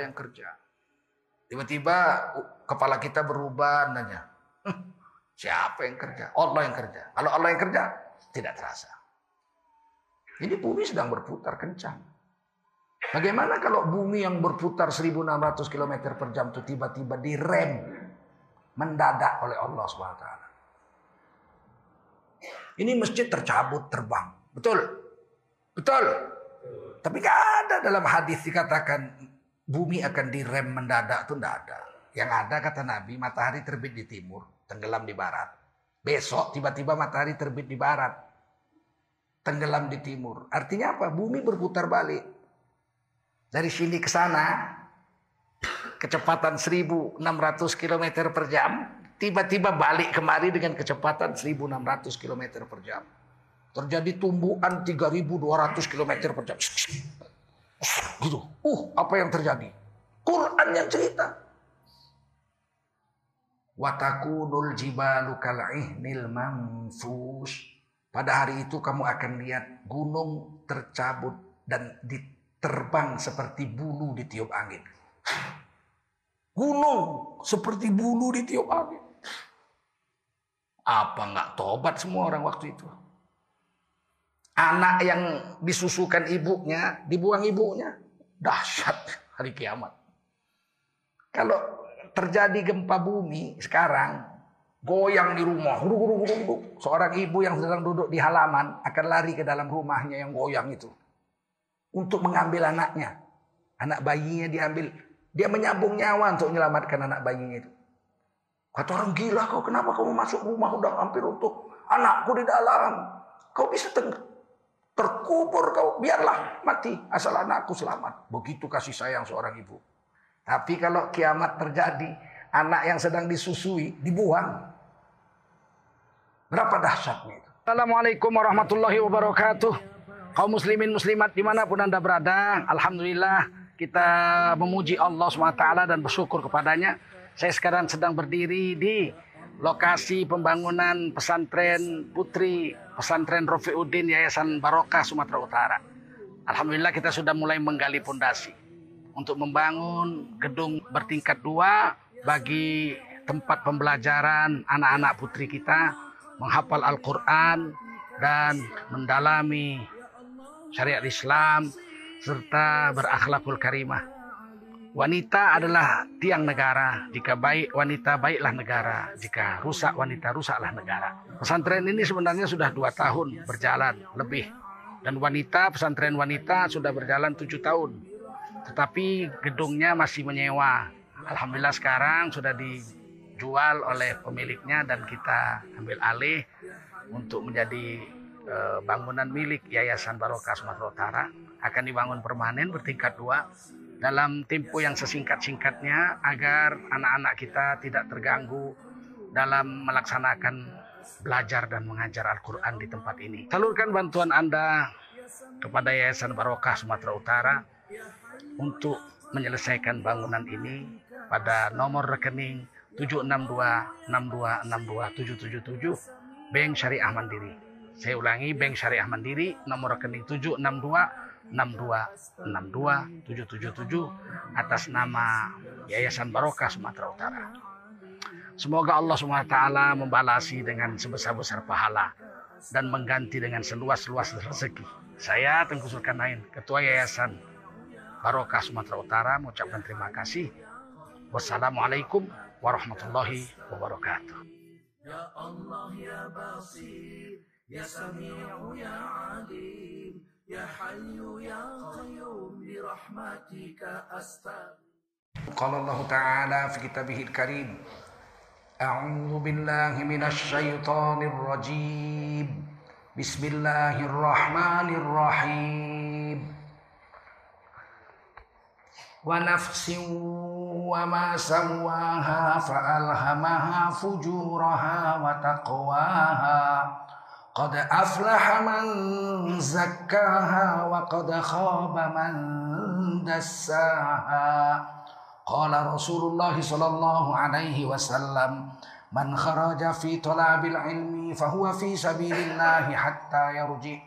yang kerja. Tiba-tiba kepala kita berubah nanya, siapa yang kerja? Allah yang kerja. Kalau Allah yang kerja, tidak terasa. Ini bumi sedang berputar kencang. Bagaimana kalau bumi yang berputar 1600 km per jam itu tiba-tiba direm mendadak oleh Allah SWT. Ini masjid tercabut terbang. Betul? Betul? Tapi gak ada dalam hadis dikatakan bumi akan direm mendadak itu tidak ada. Yang ada kata Nabi matahari terbit di timur, tenggelam di barat. Besok tiba-tiba matahari terbit di barat, tenggelam di timur. Artinya apa? Bumi berputar balik. Dari sini ke sana, kecepatan 1600 km per jam, tiba-tiba balik kemari dengan kecepatan 1600 km per jam. Terjadi tumbuhan 3200 km per jam. Gitu. Uh, apa yang terjadi? Quran yang cerita. Watakunul jibalu kal'ihnil manfus. Pada hari itu kamu akan lihat gunung tercabut dan diterbang seperti bulu di tiup angin. Gunung seperti bulu di tiup angin. Apa nggak tobat semua orang waktu itu? Anak yang disusukan ibunya, dibuang ibunya. Dahsyat hari kiamat. Kalau terjadi gempa bumi sekarang, goyang di rumah, seorang ibu yang sedang duduk di halaman akan lari ke dalam rumahnya yang goyang itu. Untuk mengambil anaknya. Anak bayinya diambil. Dia menyambung nyawa untuk menyelamatkan anak bayinya itu. Kata orang gila kau kenapa kamu masuk rumah udah hampir untuk anakku di dalam. Kau bisa tenggelam Terkubur kau, biarlah mati asal anakku selamat. Begitu kasih sayang seorang ibu. Tapi kalau kiamat terjadi, anak yang sedang disusui dibuang. Berapa dahsyatnya itu? Assalamualaikum warahmatullahi wabarakatuh. Kaum muslimin muslimat di mana pun anda berada, Alhamdulillah kita memuji Allah SWT dan bersyukur kepadanya. Saya sekarang sedang berdiri di lokasi pembangunan pesantren putri pesantren Rofiuddin Yayasan Barokah Sumatera Utara. Alhamdulillah kita sudah mulai menggali pondasi untuk membangun gedung bertingkat dua bagi tempat pembelajaran anak-anak putri kita menghafal Al-Quran dan mendalami syariat Islam serta berakhlakul karimah. Wanita adalah tiang negara. Jika baik wanita, baiklah negara. Jika rusak wanita, rusaklah negara. Pesantren ini sebenarnya sudah dua tahun berjalan lebih. Dan wanita, pesantren wanita sudah berjalan tujuh tahun. Tetapi gedungnya masih menyewa. Alhamdulillah sekarang sudah dijual oleh pemiliknya dan kita ambil alih untuk menjadi eh, bangunan milik Yayasan Barokah Sumatera Utara. Akan dibangun permanen bertingkat dua dalam tempo yang sesingkat-singkatnya agar anak-anak kita tidak terganggu dalam melaksanakan belajar dan mengajar Al-Quran di tempat ini. Salurkan bantuan Anda kepada Yayasan Barokah Sumatera Utara untuk menyelesaikan bangunan ini pada nomor rekening 762626277 Bank Syariah Mandiri. Saya ulangi Bank Syariah Mandiri nomor rekening 762 6262777 atas nama Yayasan Barokah Sumatera Utara. Semoga Allah SWT membalasi dengan sebesar-besar pahala dan mengganti dengan seluas-luas rezeki. Saya Tengku Sulkarnain, Ketua Yayasan Barokah Sumatera Utara mengucapkan terima kasih. Wassalamualaikum warahmatullahi wabarakatuh. Ya Allah ya Basir, ya Sami'u ya Alim. يا حي يا قيوم برحمتك أستغفر. قال الله تعالى في كتابه الكريم أعوذ بالله من الشيطان الرجيم. بسم الله الرحمن الرحيم. ونفس وما سواها فألهمها فجورها وتقواها. قد أفلح من زكاها وقد خاب من دساها قال رسول الله صلى الله عليه وسلم من خرج في طلب العلم فهو في سبيل الله حتى يرجع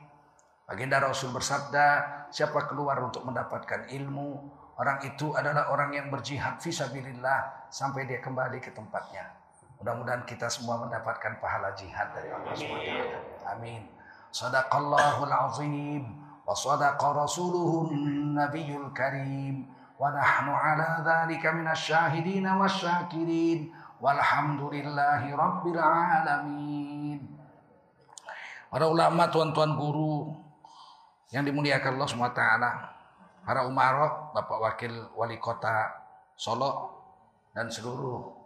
Baginda Rasul bersabda, siapa keluar untuk mendapatkan ilmu, Orang itu adalah orang yang berjihad fisabilillah sampai dia kembali ke tempatnya. Mudah-mudahan kita semua mendapatkan pahala jihad dari Allah SWT. Amin. Sadaqallahul azim wa sadaqa rasuluhun nabiyul karim wa nahnu ala dhalika minasyahidin wasyakirin walhamdulillahi rabbil alamin. Para ulama, tuan-tuan guru yang dimuliakan Allah SWT, para umarok, Bapak Wakil Wali Kota Solo, dan seluruh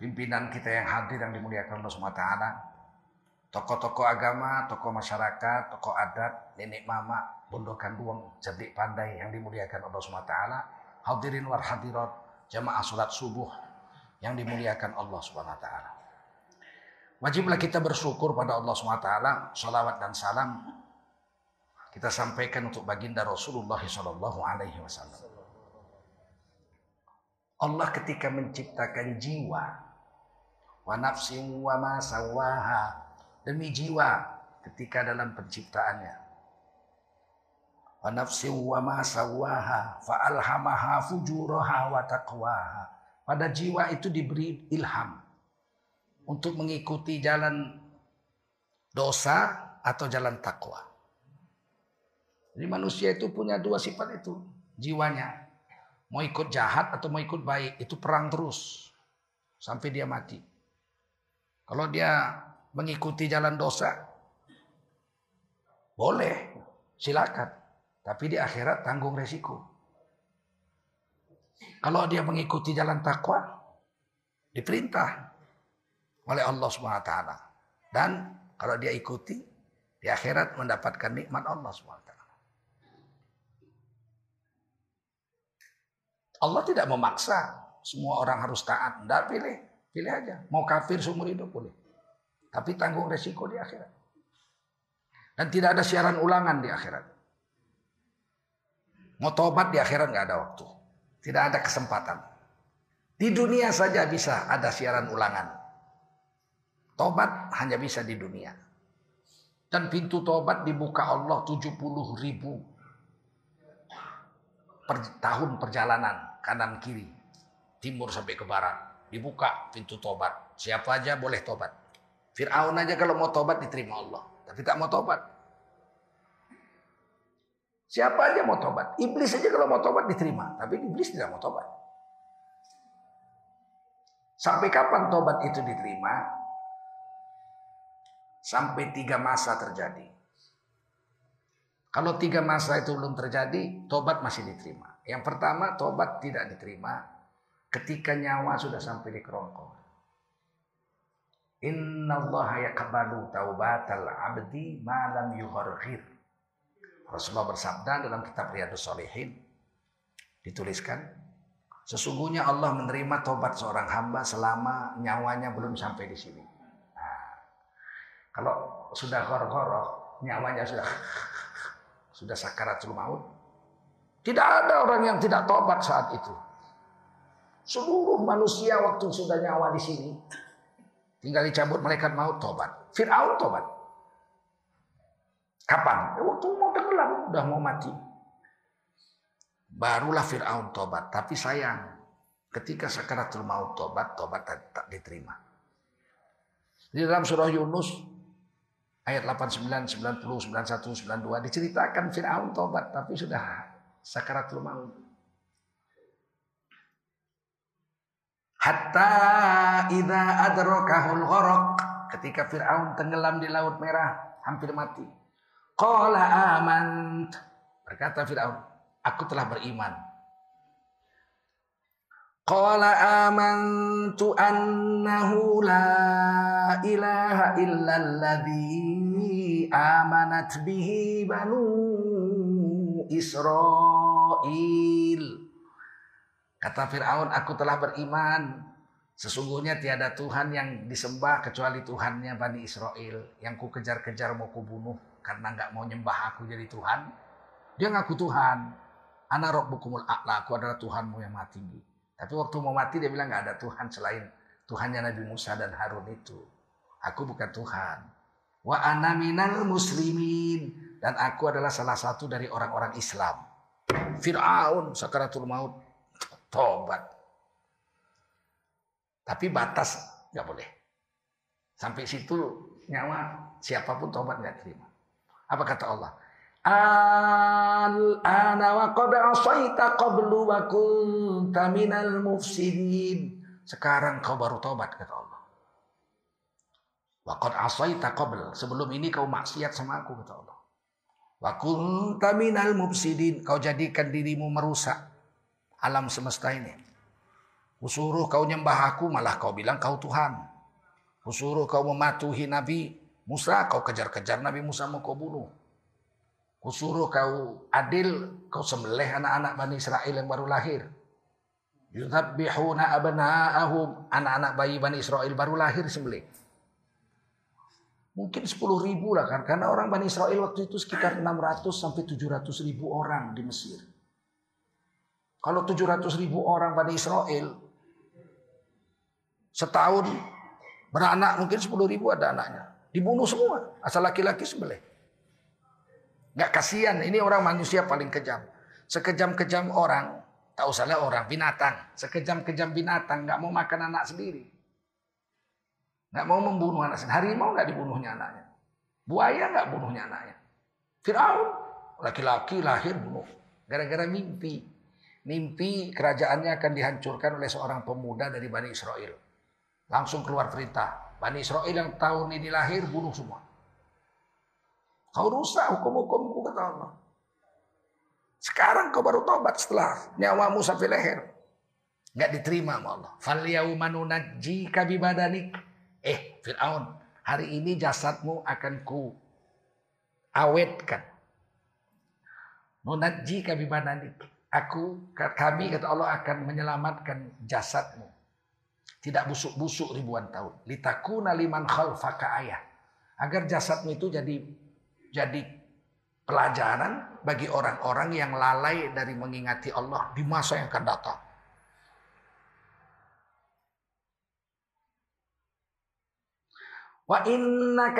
pimpinan kita yang hadir yang dimuliakan Allah SWT, tokoh-tokoh agama, tokoh masyarakat, tokoh adat, nenek mama, bondokan buang, cerdik pandai yang dimuliakan Allah SWT, hadirin war hadirat, jamaah sholat subuh yang dimuliakan Allah SWT. Wajiblah kita bersyukur pada Allah SWT, salawat dan salam kita sampaikan untuk baginda Rasulullah Wasallam. Allah ketika menciptakan jiwa, wa nafsin wa ma sawaha, demi jiwa ketika dalam penciptaannya. Wa nafsin wa ma sawaha, fa alhamaha fujuraha wa taqwaha. Pada jiwa itu diberi ilham untuk mengikuti jalan dosa atau jalan takwa. Jadi manusia itu punya dua sifat itu. Jiwanya. Mau ikut jahat atau mau ikut baik. Itu perang terus. Sampai dia mati. Kalau dia mengikuti jalan dosa. Boleh. Silakan. Tapi di akhirat tanggung resiko. Kalau dia mengikuti jalan takwa. Diperintah. Oleh Allah SWT. Dan kalau dia ikuti. Di akhirat mendapatkan nikmat Allah SWT. Allah tidak memaksa semua orang harus taat. Tidak pilih, pilih aja. Mau kafir seumur hidup boleh. Tapi tanggung resiko di akhirat. Dan tidak ada siaran ulangan di akhirat. Mau tobat di akhirat nggak ada waktu. Tidak ada kesempatan. Di dunia saja bisa ada siaran ulangan. Tobat hanya bisa di dunia. Dan pintu tobat dibuka Allah 70 ribu per tahun perjalanan kanan kiri, timur sampai ke barat. Dibuka pintu tobat. Siapa aja boleh tobat. Fir'aun aja kalau mau tobat diterima Allah. Tapi tak mau tobat. Siapa aja mau tobat. Iblis aja kalau mau tobat diterima. Tapi iblis tidak mau tobat. Sampai kapan tobat itu diterima? Sampai tiga masa terjadi. Kalau tiga masa itu belum terjadi, tobat masih diterima. Yang pertama tobat tidak diterima ketika nyawa sudah sampai di kerongkongan. Inna Allah yaqbalu taubatal abdi malam yuharghir. Rasulullah bersabda dalam kitab Riyadus Salihin dituliskan sesungguhnya Allah menerima tobat seorang hamba selama nyawanya belum sampai di sini. Nah, kalau sudah gor-goroh, nyawanya sudah sudah sakaratul maut, tidak ada orang yang tidak tobat saat itu. Seluruh manusia waktu sudah nyawa di sini. Tinggal dicabut malaikat maut tobat. Fir'aun tobat. Kapan? Ya, waktu mau tenggelam, udah mau mati. Barulah Fir'aun tobat. Tapi sayang, ketika sakaratul maut tobat, tobat tak, tak diterima. Di dalam surah Yunus ayat 89, 90, 91, 92 diceritakan Fir'aun tobat tapi sudah sakaratul maut. Hatta idza adrakahul gharaq ketika Firaun tenggelam di laut merah hampir mati. Qala amant berkata Firaun, aku telah beriman. Qala amantu annahu la ilaha illalladzi amanat bihi banu Israel. Kata Fir'aun, aku telah beriman. Sesungguhnya tiada Tuhan yang disembah kecuali Tuhannya Bani Israel. Yang ku kejar-kejar mau ku bunuh karena nggak mau nyembah aku jadi Tuhan. Dia ngaku Tuhan. Ana rabbukumul a'la, aku adalah Tuhanmu yang tinggi. Tapi waktu mau mati dia bilang nggak ada Tuhan selain Tuhannya Nabi Musa dan Harun itu. Aku bukan Tuhan. Wa ana minal muslimin dan aku adalah salah satu dari orang-orang Islam. Fir'aun sakaratul maut tobat. Tapi batas nggak boleh. Sampai situ nyawa siapa pun tobat nggak terima. Apa kata Allah? Al-ana wa qad asaita qablu wa kunta minal mufsidin. Sekarang kau baru tobat kata Allah. Wa qad asaita qabl. Sebelum ini kau maksiat sama aku kata Allah. Wa kunta minal mufsidin. Kau jadikan dirimu merusak alam semesta ini. Kusuruh kau nyembah aku malah kau bilang kau Tuhan. Kusuruh kau mematuhi Nabi Musa, kau kejar-kejar Nabi Musa mau kau bunuh. Kusuruh kau adil, kau sembelih anak-anak Bani Israel yang baru lahir. Yudhabbihuna abna'ahum. Anak-anak bayi Bani Israel baru lahir sembelih. Mungkin 10 ribu lah kan. Karena orang Bani Israel waktu itu sekitar 600 sampai 700 ribu orang di Mesir. Kalau 700 ribu orang Bani Israel. Setahun beranak mungkin 10 ribu ada anaknya. Dibunuh semua. Asal laki-laki sembelih. Nggak kasihan, ini orang manusia paling kejam. Sekejam-kejam orang, tak usahlah orang, binatang. Sekejam-kejam binatang, nggak mau makan anak sendiri. Nggak mau membunuh anak sendiri. Harimau nggak dibunuhnya anaknya. Buaya nggak bunuhnya anaknya. Fir'aun, laki-laki lahir bunuh. Gara-gara mimpi. Mimpi kerajaannya akan dihancurkan oleh seorang pemuda dari Bani Israel. Langsung keluar perintah. Bani Israel yang tahun ini lahir bunuh semua. Kau rusak hukum-hukumku kata Allah. Sekarang kau baru tobat setelah nyawamu sampai leher. Nggak diterima sama Allah. Fal yaumanunajji kabibadanik. Eh Fir'aun. Hari ini jasadmu akan ku awetkan. Nunajji kabibadanik. Aku, kami kata Allah akan menyelamatkan jasadmu. Tidak busuk-busuk ribuan tahun. Litakuna liman khalfaka ayah. Agar jasadmu itu jadi jadi pelajaran bagi orang-orang yang lalai dari mengingati Allah di masa yang akan datang. Wa inna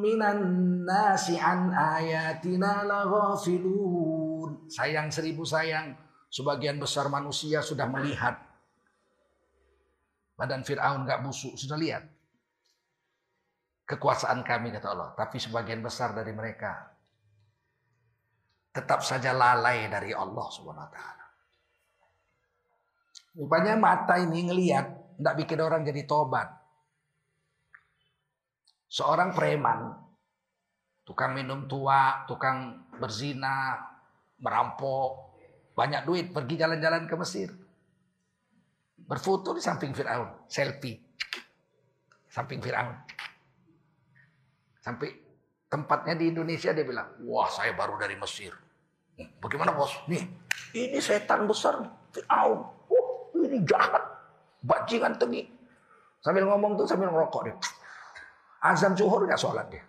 minan nasi ayatina laghafilun. Sayang seribu sayang, sebagian besar manusia sudah melihat badan Fir'aun gak busuk, sudah lihat kekuasaan kami kata Allah. Tapi sebagian besar dari mereka tetap saja lalai dari Allah Subhanahu wa taala. Rupanya mata ini ngelihat tidak bikin orang jadi tobat. Seorang preman, tukang minum tua, tukang berzina, merampok, banyak duit, pergi jalan-jalan ke Mesir. Berfoto di samping Fir'aun, selfie. Samping Fir'aun. Sampai tempatnya di Indonesia dia bilang, wah saya baru dari Mesir. Bagaimana bos? Nih, ini setan besar. Fir'aun. Oh, ini jahat. Bajingan tinggi. Sambil ngomong tuh sambil ngerokok dia. Azan zuhur nggak sholat dia.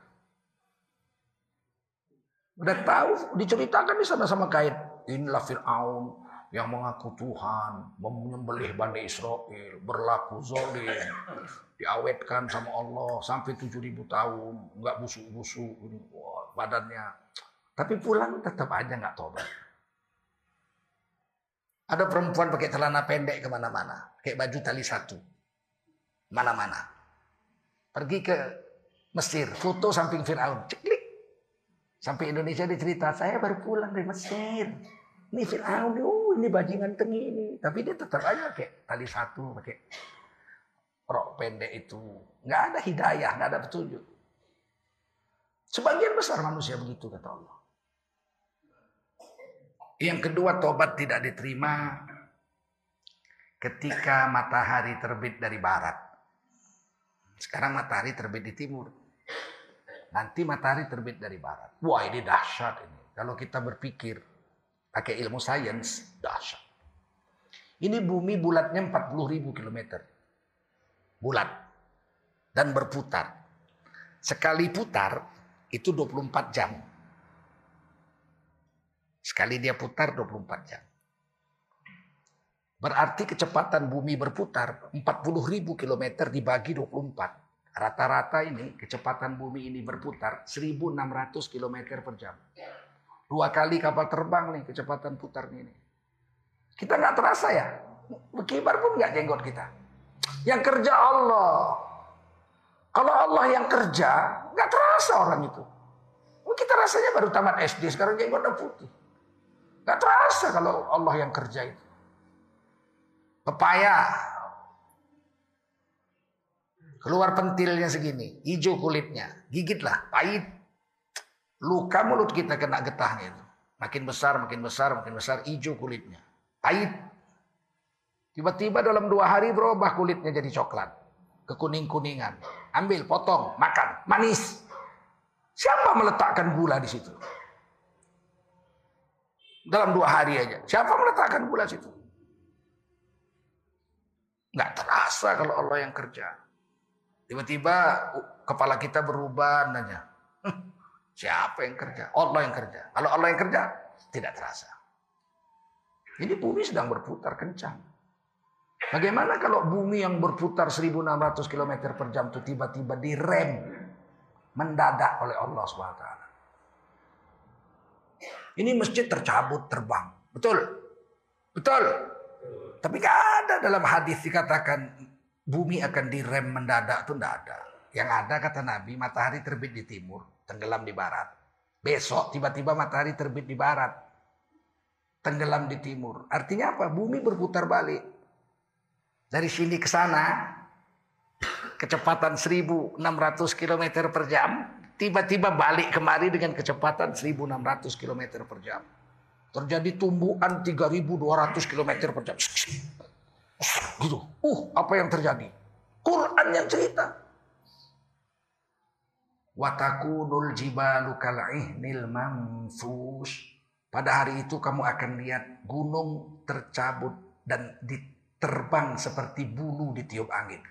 Udah tahu, diceritakan di sana sama kait. Inilah Fir'aun yang mengaku Tuhan, menyembelih Bani Israel, berlaku zolim, diawetkan sama Allah sampai 7000 tahun, nggak busuk-busuk, badannya. Tapi pulang tetap aja nggak tobat. Ada perempuan pakai celana pendek ke mana-mana, kayak baju tali satu, mana-mana. Pergi ke Mesir, foto samping Fir'aun, ceklik. Sampai Indonesia dicerita, saya baru pulang dari Mesir. Ini Fir'aun, oh ini bajingan tinggi ini. Tapi dia tetap aja pakai tali satu, pakai rok pendek itu. Nggak ada hidayah, nggak ada petunjuk. Sebagian besar manusia begitu kata Allah. Yang kedua tobat tidak diterima ketika matahari terbit dari barat. Sekarang matahari terbit di timur. Nanti matahari terbit dari barat. Wah ini dahsyat ini. Kalau kita berpikir pakai ilmu sains, dahsyat. Ini bumi bulatnya 40 ribu kilometer. Bulat. Dan berputar. Sekali putar itu 24 jam. Sekali dia putar 24 jam. Berarti kecepatan bumi berputar 40 ribu kilometer dibagi 24. Rata-rata ini kecepatan bumi ini berputar 1600 kilometer per jam. Dua kali kapal terbang nih kecepatan putarnya ini. Kita nggak terasa ya. Berkibar pun nggak jenggot kita. Yang kerja Allah. Kalau Allah yang kerja, nggak terasa orang itu. Kita rasanya baru tamat SD, sekarang jenggot udah putih. Nggak terasa kalau Allah yang kerja itu. Pepaya. Keluar pentilnya segini, hijau kulitnya, gigitlah, pahit. Luka mulut kita kena getahnya itu. Makin besar, makin besar, makin besar, hijau kulitnya. Pahit. Tiba-tiba dalam dua hari berubah kulitnya jadi coklat. Kekuning-kuningan. Ambil, potong, makan. Manis. Siapa meletakkan gula di situ? Dalam dua hari aja. Siapa meletakkan gula di situ? Nggak terasa kalau Allah yang kerja. Tiba-tiba kepala kita berubah nanya. Siapa yang kerja? Allah yang kerja. Kalau Allah yang kerja, tidak terasa. Ini bumi sedang berputar kencang. Bagaimana kalau bumi yang berputar 1600 km per jam itu tiba-tiba direm mendadak oleh Allah SWT. Ini masjid tercabut terbang. Betul? Betul? Tapi gak ada dalam hadis dikatakan bumi akan direm mendadak itu tidak ada. Yang ada kata Nabi matahari terbit di timur, tenggelam di barat. Besok tiba-tiba matahari terbit di barat, tenggelam di timur. Artinya apa? Bumi berputar balik. Dari sini ke sana kecepatan 1600 km per jam, tiba-tiba balik kemari dengan kecepatan 1600 km per jam. Terjadi tumbuhan 3200 km per jam. Gitu. Uh, apa yang terjadi? Quran yang cerita. Watakunul jibalu kal'ihnil manfus. Pada hari itu kamu akan lihat gunung tercabut dan diterbang seperti bulu ditiup angin.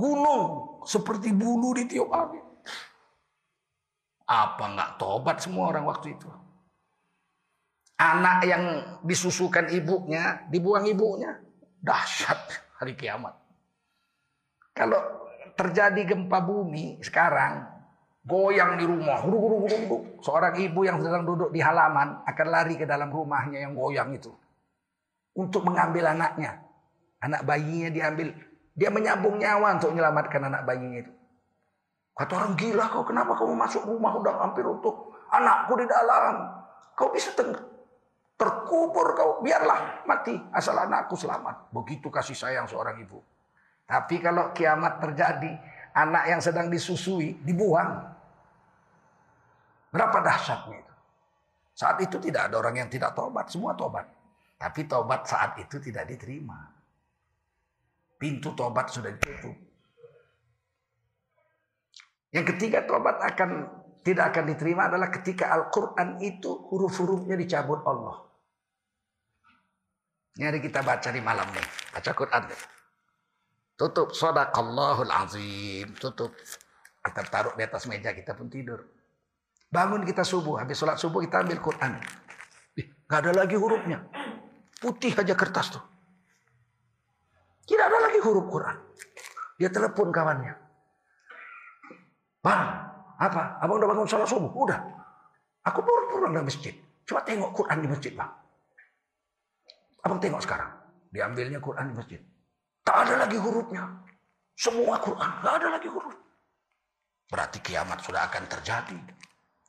Gunung seperti bulu ditiup angin. Apa nggak tobat semua orang waktu itu? Anak yang disusukan ibunya, dibuang ibunya. Dahsyat hari kiamat. Kalau terjadi gempa bumi sekarang, goyang di rumah, huruk, huruk, huruk. Seorang ibu yang sedang duduk di halaman akan lari ke dalam rumahnya yang goyang itu. Untuk mengambil anaknya. Anak bayinya diambil dia menyambung nyawa untuk menyelamatkan anak bayinya itu. Kata orang gila kau kenapa kamu masuk rumah udah hampir untuk anakku di dalam. Kau bisa terkubur kau biarlah mati asal anakku selamat. Begitu kasih sayang seorang ibu. Tapi kalau kiamat terjadi anak yang sedang disusui dibuang. Berapa dahsyatnya itu. Saat itu tidak ada orang yang tidak tobat, semua tobat. Tapi tobat saat itu tidak diterima. Pintu tobat sudah ditutup. Yang ketiga tobat akan tidak akan diterima adalah ketika Al-Quran itu huruf-hurufnya dicabut Allah. Ini hari kita baca di malam nih. Baca Quran nih. Tutup. Sadaqallahul azim. Tutup. Kita taruh di atas meja kita pun tidur. Bangun kita subuh. Habis sholat subuh kita ambil Quran. Gak ada lagi hurufnya. Putih aja kertas tuh. Tidak ada lagi huruf Quran. Dia telepon kawannya. Bang, apa? Abang udah bangun sholat subuh? Udah. Aku baru pulang dari masjid. Coba tengok Quran di masjid, bang. Abang tengok sekarang. Diambilnya Quran di masjid. Tak ada lagi hurufnya. Semua Quran, tak ada lagi huruf. Berarti kiamat sudah akan terjadi.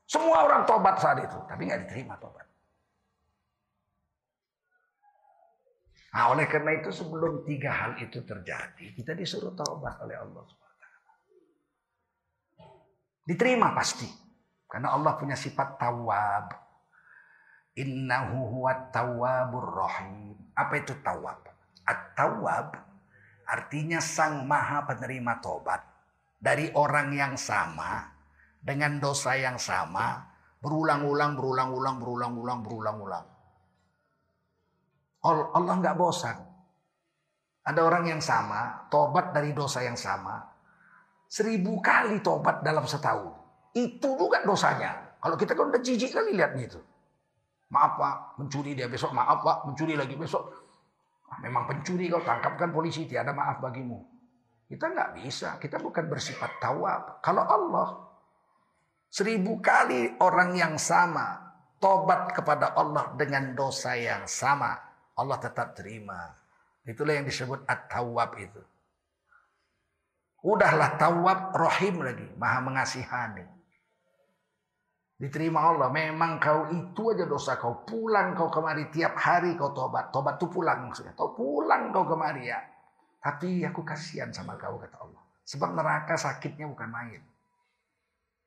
Semua orang tobat saat itu, tapi nggak diterima tobat. Nah, oleh karena itu sebelum tiga hal itu terjadi, kita disuruh taubat oleh Allah SWT. Diterima pasti. Karena Allah punya sifat tawab. Innahu huwa tawabur rahim. Apa itu tawab? At-tawab artinya sang maha penerima tobat. Dari orang yang sama, dengan dosa yang sama, berulang-ulang, berulang-ulang, berulang-ulang, berulang-ulang. Allah nggak bosan. Ada orang yang sama, tobat dari dosa yang sama. Seribu kali tobat dalam setahun. Itu juga dosanya. Kalau kita kan udah jijik kali lihatnya itu. Maaf pak, mencuri dia besok. Maaf pak, mencuri lagi besok. Ah, memang pencuri kau tangkapkan polisi, tiada maaf bagimu. Kita nggak bisa, kita bukan bersifat tawab. Kalau Allah, Seribu kali orang yang sama tobat kepada Allah dengan dosa yang sama. Allah tetap terima. Itulah yang disebut at-tawwab itu. Udahlah tawab rohim lagi. Maha mengasihani. Diterima Allah. Memang kau itu aja dosa kau. Pulang kau kemari tiap hari kau tobat. Tobat itu pulang maksudnya. Kau pulang kau kemari ya. Tapi aku kasihan sama kau kata Allah. Sebab neraka sakitnya bukan main.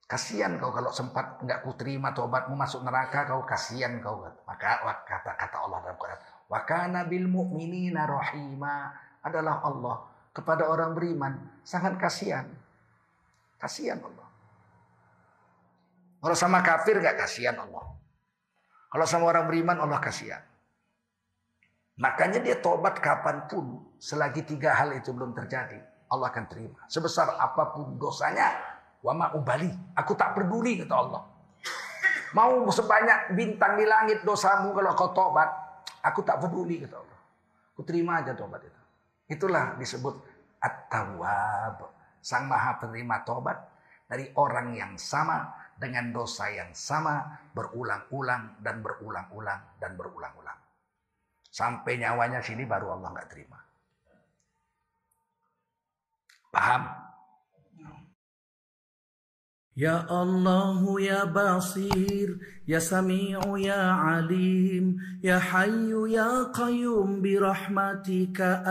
Kasihan kau kalau sempat nggak ku terima tobatmu masuk neraka kau kasihan kau maka kata kata Allah dalam Quran wa kana bil mu'minina rahima adalah Allah kepada orang beriman sangat kasihan kasihan Allah kalau sama kafir nggak kasihan Allah kalau sama orang beriman Allah kasihan makanya dia tobat kapan pun selagi tiga hal itu belum terjadi Allah akan terima sebesar apa pun dosanya Wama ubali. Aku tak peduli kata Allah. Mau sebanyak bintang di langit dosamu kalau kau tobat. Aku tak peduli kata Allah. Aku terima aja tobat itu. Itulah disebut at-tawwab. Sang maha penerima tobat dari orang yang sama dengan dosa yang sama berulang-ulang dan berulang-ulang dan berulang-ulang. Sampai nyawanya sini baru Allah nggak terima. Paham? Ya Allah ya Basir ya Sami'u ya Alim ya Hayyu ya Qayyum bi rahmatika